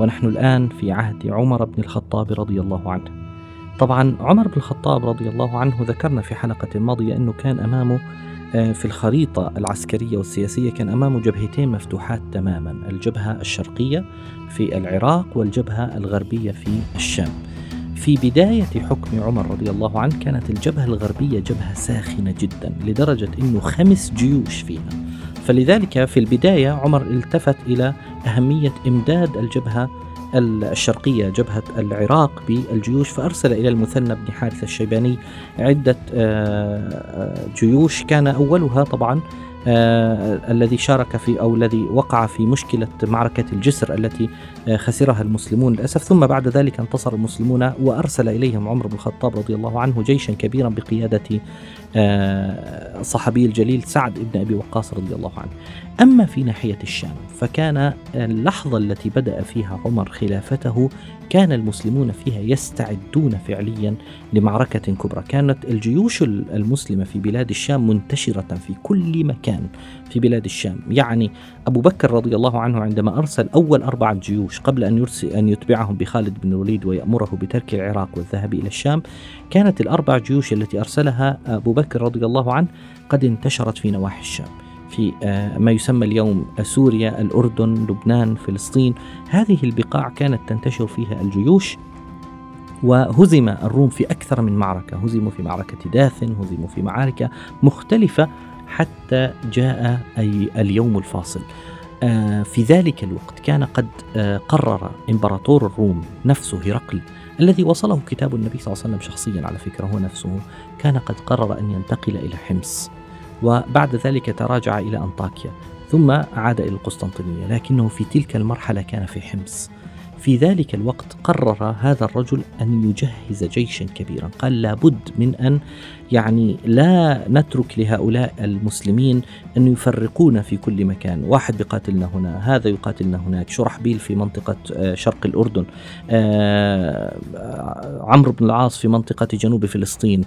ونحن الآن في عهد عمر بن الخطاب رضي الله عنه. طبعا عمر بن الخطاب رضي الله عنه ذكرنا في حلقة ماضية أنه كان أمامه آه، في الخريطة العسكرية والسياسية كان أمامه جبهتين مفتوحات تماما الجبهة الشرقية في العراق والجبهة الغربية في الشام في بداية حكم عمر رضي الله عنه كانت الجبهة الغربية جبهة ساخنة جدا لدرجة أنه خمس جيوش فيها فلذلك في البداية عمر التفت إلى أهمية إمداد الجبهة الشرقية جبهة العراق بالجيوش فأرسل إلى المثنى بن حارث الشيباني عدة آه، آه، جيوش. كان أولها طبعا آه الذي شارك في أو الذي وقع في مشكلة معركة الجسر التي خسرها المسلمون للأسف. ثم بعد ذلك انتصر المسلمون وأرسل إليهم عمر بن الخطاب رضي الله عنه جيشا كبيرا بقيادة آه الصحابي الجليل سعد بن أبي وقاص رضي الله عنه. أما في ناحية الشام فكان اللحظة التي بدأ فيها عمر خلافته كان المسلمون فيها يستعدون فعليا لمعركة كبرى، كانت الجيوش المسلمة في بلاد الشام منتشرة في كل مكان في بلاد الشام، يعني أبو بكر رضي الله عنه عندما أرسل أول أربعة جيوش قبل أن يرسل أن يتبعهم بخالد بن الوليد ويأمره بترك العراق والذهاب إلى الشام، كانت الأربع جيوش التي أرسلها أبو بكر رضي الله عنه قد انتشرت في نواحي الشام. في ما يسمى اليوم سوريا، الأردن، لبنان، فلسطين، هذه البقاع كانت تنتشر فيها الجيوش وهزم الروم في أكثر من معركة، هزموا في معركة داثن، هزموا في معارك مختلفة حتى جاء أي اليوم الفاصل. في ذلك الوقت كان قد قرر إمبراطور الروم نفسه هرقل الذي وصله كتاب النبي صلى الله عليه وسلم شخصيا على فكرة هو نفسه كان قد قرر أن ينتقل إلى حمص وبعد ذلك تراجع إلى أنطاكيا ثم عاد إلى القسطنطينية لكنه في تلك المرحلة كان في حمص في ذلك الوقت قرر هذا الرجل أن يجهز جيشا كبيرا. قال لابد من أن يعني لا نترك لهؤلاء المسلمين أن يفرقون في كل مكان. واحد بقاتلنا هنا هذا يقاتلنا هناك. شرحبيل في منطقة شرق الأردن عمرو بن العاص في منطقة جنوب فلسطين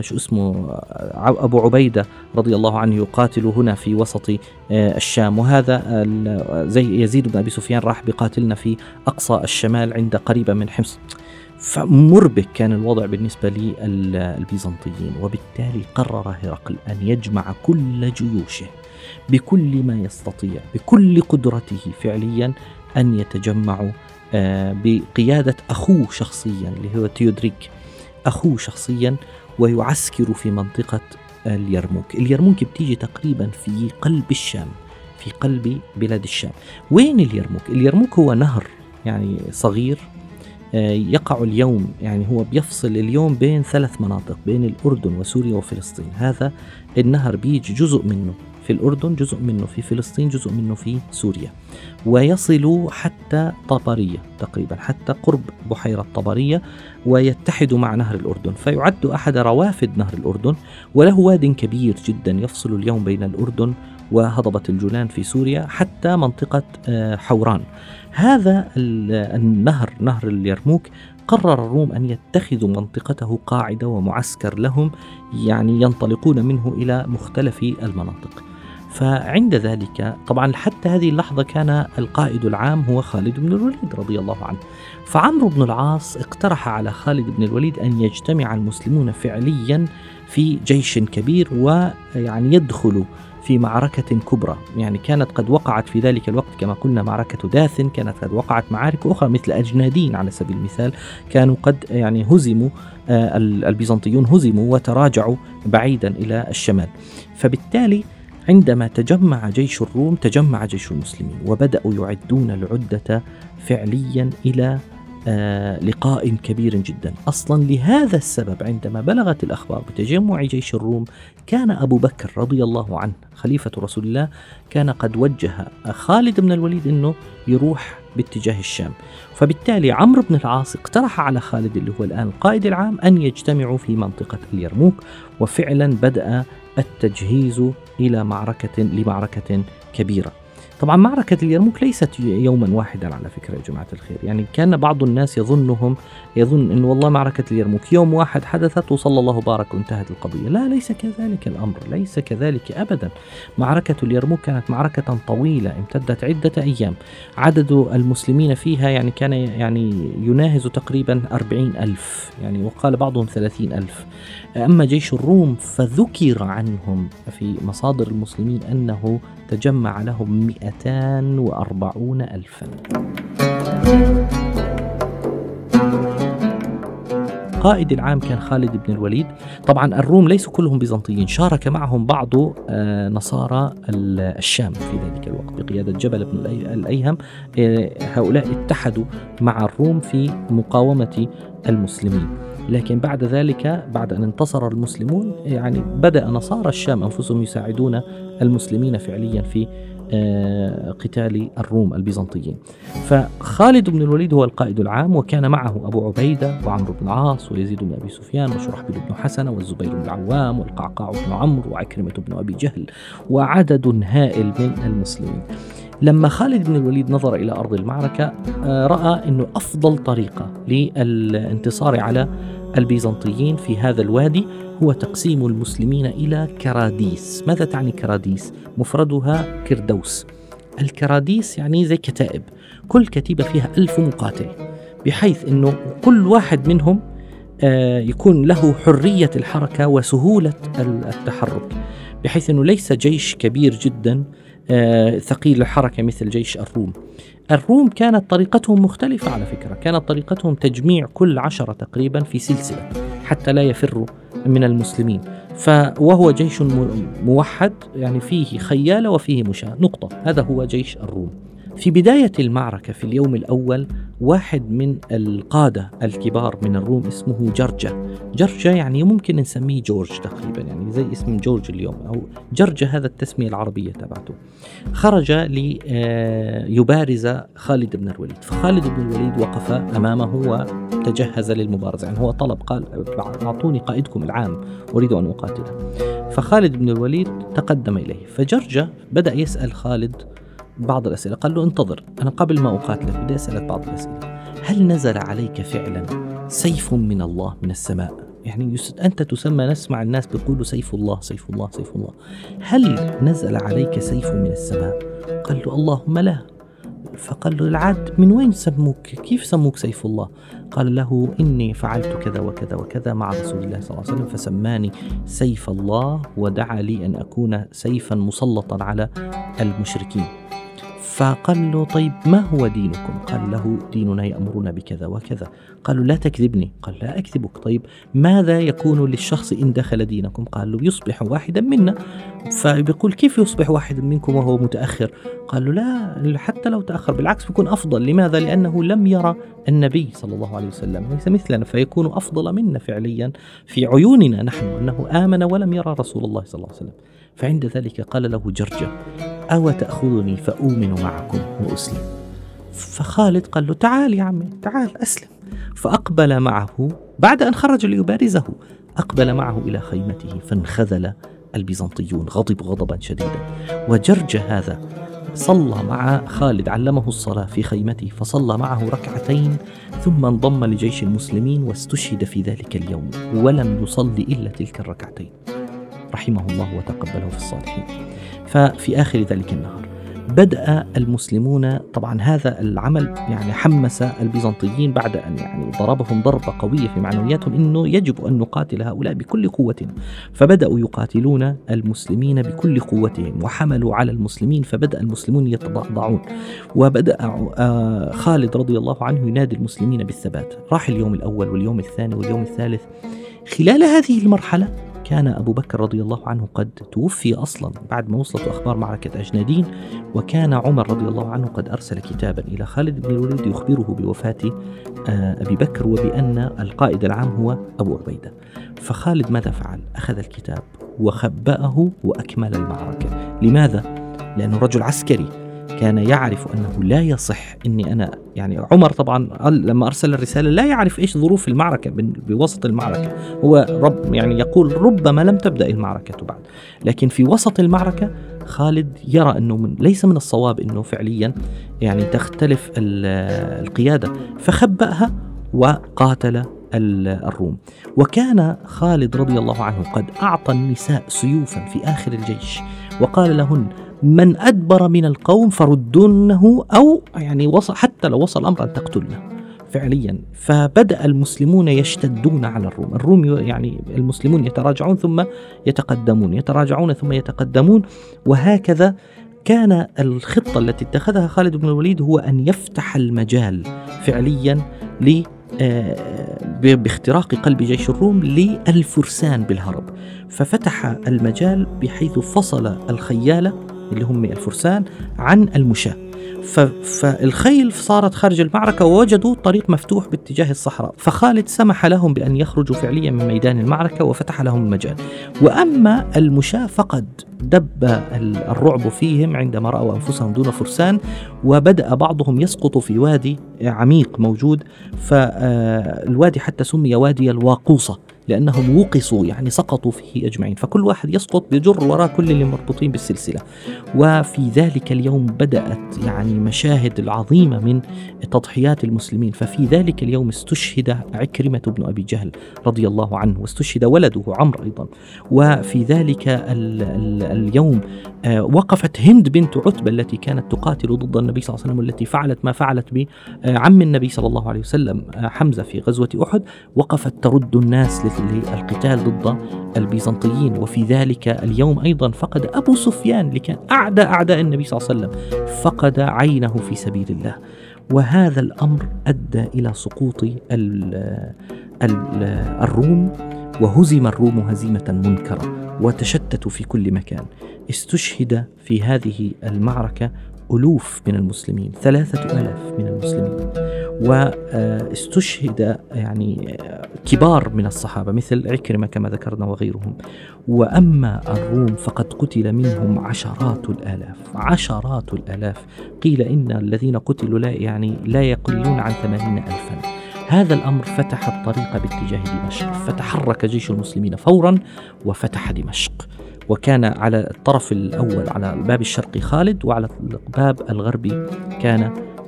شو اسمه أبو عبيدة رضي الله عنه يقاتل هنا في وسط الشام. وهذا زي يزيد بن أبي سفيان راح بقاتلنا في أقصى الشمال عند قريبة من حمص. فمربك كان الوضع بالنسبة للبيزنطيين وبالتالي قرر هرقل أن يجمع كل جيوشه بكل ما يستطيع بكل قدرته فعليا أن يتجمعوا بقيادة أخوه شخصيا اللي هو تيودريك. أخوه شخصيا ويعسكر في منطقة اليرموك. اليرموك بتيجي تقريبا في قلب الشام في قلب بلاد الشام. وين اليرموك؟ اليرموك هو نهر يعني صغير يقع اليوم يعني هو بيفصل اليوم بين ثلاث مناطق بين الأردن وسوريا وفلسطين. هذا النهر بيجي جزء منه في الأردن جزء منه في فلسطين جزء منه في سوريا. ويصل حتى طبرية تقريبا حتى قرب بحيرة طبرية ويتحد مع نهر الأردن. فيعد أحد روافد نهر الأردن وله واد كبير جدا يفصل اليوم بين الأردن وهضبة الجولان في سوريا حتى منطقة حوران. هذا النهر نهر اليرموك قرر الروم أن يتخذوا منطقته قاعدة ومعسكر لهم يعني ينطلقون منه إلى مختلف المناطق. فعند ذلك طبعا حتى هذه اللحظة كان القائد العام هو خالد بن الوليد رضي الله عنه. فعمرو بن العاص اقترح على خالد بن الوليد أن يجتمع المسلمون فعليا في جيش كبير ويعني يدخلوا في معركة كبرى. يعني كانت قد وقعت في ذلك الوقت كما قلنا معركة داثن كانت قد وقعت معارك أخرى مثل أجنادين على سبيل المثال. كانوا قد يعني هزموا البيزنطيون هزموا وتراجعوا بعيدا إلى الشمال. فبالتالي عندما تجمع جيش الروم تجمع جيش المسلمين وبدأوا يعدون العدة فعليا إلى آه لقاء كبير جدا. أصلا لهذا السبب عندما بلغت الأخبار بتجمع جيش الروم كان أبو بكر رضي الله عنه خليفة رسول الله كان قد وجه خالد بن الوليد إنه يروح باتجاه الشام. فبالتالي عمرو بن العاص اقترح على خالد اللي هو الآن القائد العام أن يجتمعوا في منطقة اليرموك وفعلا بدأ التجهيز إلى معركه لمعركة كبيرة. طبعا معركة اليرموك ليست يوما واحدا على فكرة يا جماعة الخير. يعني كان بعض الناس يظنهم يظن أنه والله معركة اليرموك يوم واحد حدثت وصلى الله بارك وانتهت القضية. لا ليس كذلك الأمر. ليس كذلك أبدا. معركة اليرموك كانت معركة طويلة امتدت عدة أيام. عدد المسلمين فيها يعني كان يعني يناهز تقريبا أربعين ألف. يعني وقال بعضهم ثلاثين ألف. أما جيش الروم فذكر عنهم في مصادر المسلمين أنه تجمع لهم 240 ألفا. القائد العام كان خالد بن الوليد. طبعا الروم ليسوا كلهم بيزنطيين. شارك معهم بعض آه، نصارى الشام في ذلك الوقت بقيادة جبل بن الأيهم. آه، هؤلاء اتحدوا مع الروم في مقاومة المسلمين. لكن بعد ذلك بعد أن انتصر المسلمون يعني بدأ نصارى الشام أنفسهم يساعدون المسلمين فعليا في آه، قتال الروم البيزنطيين. فخالد بن الوليد هو القائد العام وكان معه أبو عبيدة وعمرو بن العاص ويزيد بن أبي سفيان وشرحبيل بن حسنة والزبير بن العوام والقعقاع بن عمرو وعكرمة بن أبي جهل وعدد هائل من المسلمين. لما خالد بن الوليد نظر إلى أرض المعركة آه، رأى أنه أفضل طريقة للانتصار على البيزنطيين في هذا الوادي هو تقسيم المسلمين إلى كراديس. ماذا تعني كراديس؟ مفردها كردوس. الكراديس يعني زي كتائب. كل كتيبة فيها ألف مقاتل بحيث أنه كل واحد منهم آه، يكون له حرية الحركة وسهولة التحرك بحيث أنه ليس جيش كبير جدا ثقيل الحركة مثل جيش الروم. الروم كانت طريقتهم مختلفة على فكرة. كانت طريقتهم تجميع كل عشرة تقريبا في سلسلة حتى لا يفروا من المسلمين. وهو جيش موحد يعني فيه خيالة وفيه مشاة. نقطة. هذا هو جيش الروم. في بداية المعركة في اليوم الأول واحد من القادة الكبار من الروم اسمه جرجة. جرجة يعني ممكن نسميه جورج تقريبا يعني زي اسم جورج اليوم أو جرجة هذا التسمية العربية تبعته. خرج ليبارز آه، خالد بن الوليد. فخالد بن الوليد وقف أمامه وتجهز للمبارزة. يعني هو طلب قال أعطوني قائدكم العام أريد أن أقاتله. فخالد بن الوليد تقدم إليه. فجرجة بدأ يسأل خالد بعض الأسئلة. قال له انتظر أنا قبل ما أقاتلك بدي أسألك بعض الأسئلة. هل نزل عليك فعلا سيف من الله من السماء؟ يعني أنت تسمى نسمع الناس بيقولوا سيف الله سيف الله سيف الله. هل نزل عليك سيف من السماء؟ قال له اللهم لا. فقال له العاد من وين سموك؟ كيف سموك سيف الله؟ قال له إني فعلت كذا وكذا وكذا مع رسول الله صلى الله عليه وسلم فسماني سيف الله ودعا لي أن أكون سيفا مسلطا على المشركين. فقال له طيب ما هو دينكم؟ قال له ديننا يأمرنا بكذا وكذا. قالوا لا تكذبني. قال لا أكذبك. طيب ماذا يكون للشخص إن دخل دينكم؟ قال له يصبح واحدا منا. فبيقول كيف يصبح واحد منكم وهو متأخر؟ قال له لا حتى لو تأخر بالعكس بيكون أفضل. لماذا؟ لأنه لم يرى النبي صلى الله عليه وسلم ليس مثلنا فيكون أفضل منا فعليا في عيوننا نحن أنه آمن ولم يرى رسول الله صلى الله عليه وسلم. فعند ذلك قال له جرجة أو تأخذني فأؤمن معكم وأسلم. فخالد قال له تعال يا عمي تعال أسلم. فأقبل معه. بعد أن خرج ليبارزه أقبل معه إلى خيمته فانخذل البيزنطيون غضب غضبا شديدا. وجرجة هذا صلى مع خالد علمه الصلاة في خيمته فصلى معه ركعتين ثم انضم لجيش المسلمين واستشهد في ذلك اليوم ولم يصلي إلا تلك الركعتين. رحمه الله وتقبله في الصالحين. ففي آخر ذلك النهار. بدأ المسلمون طبعا هذا العمل يعني حمس البيزنطيين بعد أن يعني ضربهم ضربة قوية في معنوياتهم أنه يجب أن نقاتل هؤلاء بكل قوتنا فبدأوا يقاتلون المسلمين بكل قوتهم وحملوا على المسلمين فبدأ المسلمون يتضعضعون. وبدأ آه، خالد رضي الله عنه ينادي المسلمين بالثبات. راح اليوم الأول واليوم الثاني واليوم الثالث. خلال هذه المرحلة وكان أبو بكر رضي الله عنه قد توفي أصلا بعد ما وصلت أخبار معركة أجنادين وكان عمر رضي الله عنه قد أرسل كتابا إلى خالد بن الوليد يخبره بوفاة آه، أبي بكر وبأن القائد العام هو أبو عبيدة فخالد ماذا فعل؟ أخذ الكتاب وخبأه وأكمل المعركة لماذا؟ لأنه رجل عسكري كان يعرف أنه لا يصح إني أنا يعني عمر طبعا لما أرسل الرسالة لا يعرف إيش ظروف المعركة بوسط المعركة. هو رب يعني يقول ربما لم تبدأ المعركة بعد لكن في وسط المعركة خالد يرى أنه من ليس من الصواب إنه فعليا يعني تختلف القيادة فخبأها وقاتل الروم. وكان خالد رضي الله عنه قد أعطى النساء سيوفا في آخر الجيش وقال لهن من أدبر من القوم فردنه أو يعني وصل حتى لو وصل الأمر أن تقتلنه فعليا. فبدأ المسلمون يشتدون على الروم. الروم يعني المسلمون يتراجعون ثم يتقدمون يتراجعون ثم يتقدمون. وهكذا كان الخطة التي اتخذها خالد بن الوليد هو أن يفتح المجال فعليا ل آه، باختراق قلب جيش الروم للفرسان بالهرب. ففتح المجال بحيث فصل الخيالة اللي هم الفرسان عن المشاة. فالخيل صارت خارج المعركة ووجدوا طريق مفتوح باتجاه الصحراء. فخالد سمح لهم بأن يخرجوا فعليا من ميدان المعركة وفتح لهم المجال. وأما المشاة فقد دب الرعب فيهم عندما رأوا أنفسهم دون فرسان وبدأ بعضهم يسقط في وادي عميق موجود. فالوادي حتى سمي وادي الواقوصة. لأنهم وقصوا يعني سقطوا فيه أجمعين. فكل واحد يسقط بجر وراء كل اللي مربوطين بالسلسلة. وفي ذلك اليوم بدأت يعني مشاهد العظيمة من تضحيات المسلمين. ففي ذلك اليوم استشهد عكرمة بن أبي جهل رضي الله عنه واستشهد ولده عمرو أيضا. وفي ذلك ال ال اليوم آه، وقفت هند بنت عتبة التي كانت تقاتل ضد النبي صلى الله عليه وسلم والتي فعلت ما فعلت بعم النبي صلى الله عليه وسلم آه، حمزة في غزوة أحد. وقفت ترد الناس للقتال ضد البيزنطيين. وفي ذلك اليوم أيضا فقد أبو سفيان اللي كان أعدى أعداء النبي صلى الله عليه وسلم فقد عينه في سبيل الله. وهذا الأمر أدى إلى سقوط الروم وهزم الروم هزيمة منكرة وتشتتوا في كل مكان. استشهد في هذه المعركة ألوف من المسلمين ثلاثة ألاف من المسلمين. واستشهد يعني كبار من الصحابة مثل عكرمة كما ذكرنا وغيرهم. وأما الروم فقد قتل منهم عشرات الآلاف عشرات الآلاف. قيل إن الذين قتلوا لا يعني لا يقلون عن ثمانين ألفا. هذا الأمر فتح الطريق باتجاه دمشق فتحرك جيش المسلمين فورا وفتح دمشق. وكان على الطرف الأول على الباب الشرقي خالد وعلى الباب الغربي كان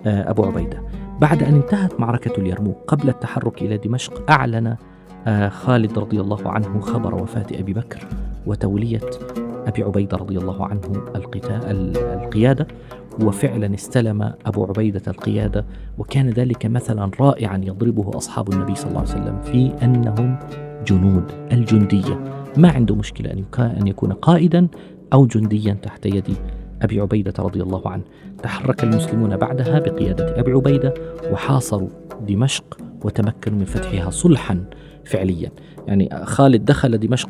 آه، أبو عبيدة. بعد أن انتهت معركة اليرموك قبل التحرك إلى دمشق أعلن آه، خالد رضي الله عنه خبر وفاة أبي بكر وتولية أبي عبيدة رضي الله عنه القتال القيادة. وفعلا استلم أبو عبيدة القيادة. وكان ذلك مثلا رائعا يضربه أصحاب النبي صلى الله عليه وسلم في أنهم جنود الجندية. ما عنده مشكلة أن يكون قائدا أو جنديا تحت يد أبي عبيدة رضي الله عنه. تحرك المسلمون بعدها بقيادة أبي عبيدة وحاصروا دمشق وتمكنوا من فتحها صلحا فعليا. يعني خالد دخل دمشق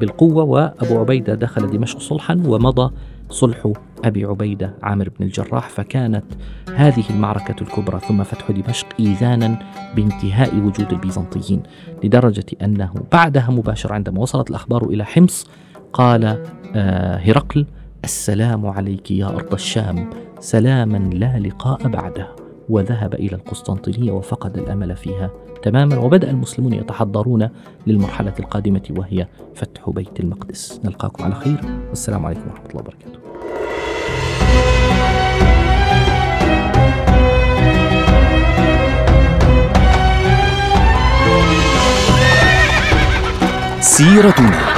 بالقوة وأبو عبيدة دخل دمشق صلحا ومضى صلح أبي عبيدة عامر بن الجراح. فكانت هذه المعركة الكبرى ثم فتح دمشق إيذانا بانتهاء وجود البيزنطيين لدرجة أنه بعدها مباشرة عندما وصلت الأخبار إلى حمص قال آه، هرقل السلام عليك يا أرض الشام. سلاما لا لقاء بعده. وذهب إلى القسطنطينية وفقد الأمل فيها. تماما. وبدأ المسلمون يتحضرون للمرحلة القادمة وهي فتح بيت المقدس. نلقاكم على خير. والسلام عليكم ورحمة الله وبركاته. سيرتنا.